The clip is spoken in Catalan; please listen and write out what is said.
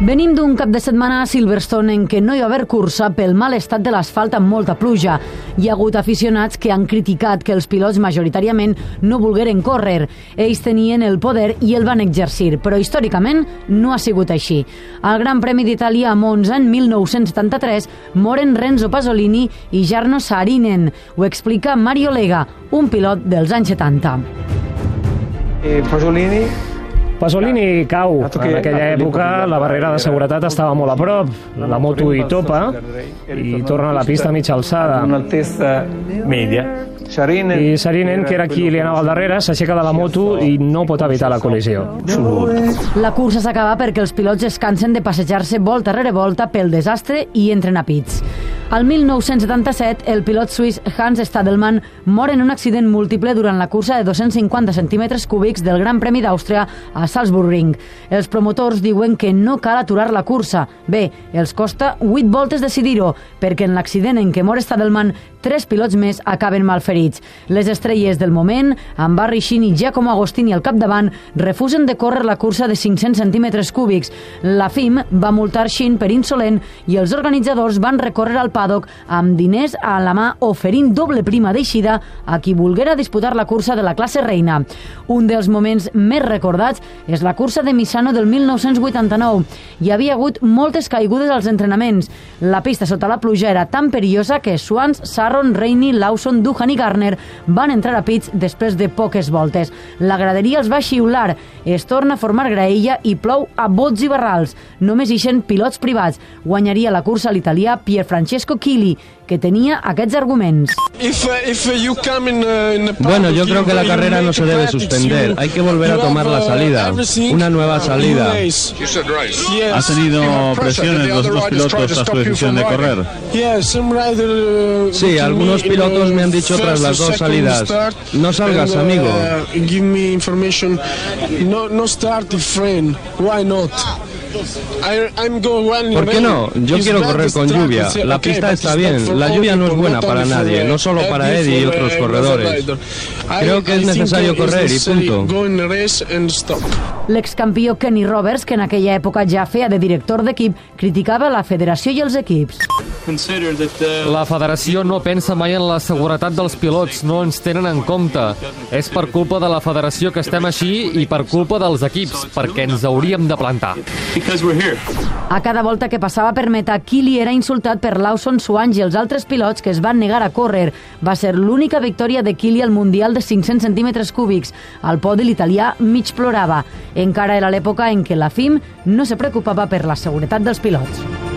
Venim d'un cap de setmana a Silverstone en què no hi va haver cursa pel mal estat de l'asfalt amb molta pluja. Hi ha hagut aficionats que han criticat que els pilots majoritàriament no volgueren córrer. Ells tenien el poder i el van exercir, però històricament no ha sigut així. Al Gran Premi d'Itàlia a Monza en 1973 moren Renzo Pasolini i Jarno Saarinen. Ho explica Mario Lega, un pilot dels anys 70. Eh, Pasolini Pasolini cau. En aquella la època la barrera de seguretat estava molt a prop. La moto hi topa i torna a la pista a mitja alçada. media. Sarinen, I Sarinen, que era qui li anava al darrere, s'aixeca de la moto i no pot evitar la col·lisió. La cursa s'acaba perquè els pilots es cansen de passejar-se volta rere volta pel desastre i entren a pits. Al 1977, el pilot suís Hans Stadelmann mor en un accident múltiple durant la cursa de 250 centímetres cúbics del Gran Premi d'Àustria a Salzburgring. Els promotors diuen que no cal aturar la cursa. Bé, els costa 8 voltes decidir-ho, perquè en l'accident en què mor Stadelmann, tres pilots més acaben malferits. Les estrelles del moment, amb Barry Sheen i Giacomo Agostini al capdavant, refusen de córrer la cursa de 500 centímetres cúbics. La FIM va multar Sheen per insolent i els organitzadors van recórrer al paddock amb diners a la mà oferint doble prima d'eixida a qui volguera disputar la cursa de la classe reina. Un dels moments més recordats és la cursa de Misano del 1989. Hi havia hagut moltes caigudes als entrenaments. La pista sota la pluja era tan perillosa que Swans, Sarron, Rainey, Lawson, Duhan i Garner van entrar a pits després de poques voltes. La graderia els va xiular, es torna a formar graella i plou a bots i barrals. Només ixen pilots privats. Guanyaria la cursa l'italià Pier Francesco Chili, que tenia aquests arguments. If, uh, if uh, you come in, in the Bueno, yo creo que la you carrera no a se debe suspender. Hay que volver a tomar la uh, salida. Una nueva salida. ¿Has tenido presiones los dos pilotos tras su decisión de correr? Sí, algunos pilotos the me han dicho tras las dos salidas, "No salgas, amigo". Give me information. No, no start friend. Why not? ¿Por qué no? Yo quiero correr con lluvia. La pista está bien. La lluvia no es buena para nadie, no solo para Eddie y otros corredores. Creo que es necesario correr y punto. El excampió Kenny Roberts, que en aquella època ja feia de director d'equip, criticava la federació i els equips. La federació no pensa mai en la seguretat dels pilots, no ens tenen en compte. És per culpa de la federació que estem així i per culpa dels equips, perquè ens hauríem de plantar. A cada volta que passava per meta, Kili era insultat per Lawson, Swans i els altres pilots que es van negar a córrer. Va ser l'única victòria de Kili al Mundial de 500 centímetres cúbics. Al podi l'italià mig plorava. Encara era l'època en què la FIM no se preocupava per la seguretat dels pilots.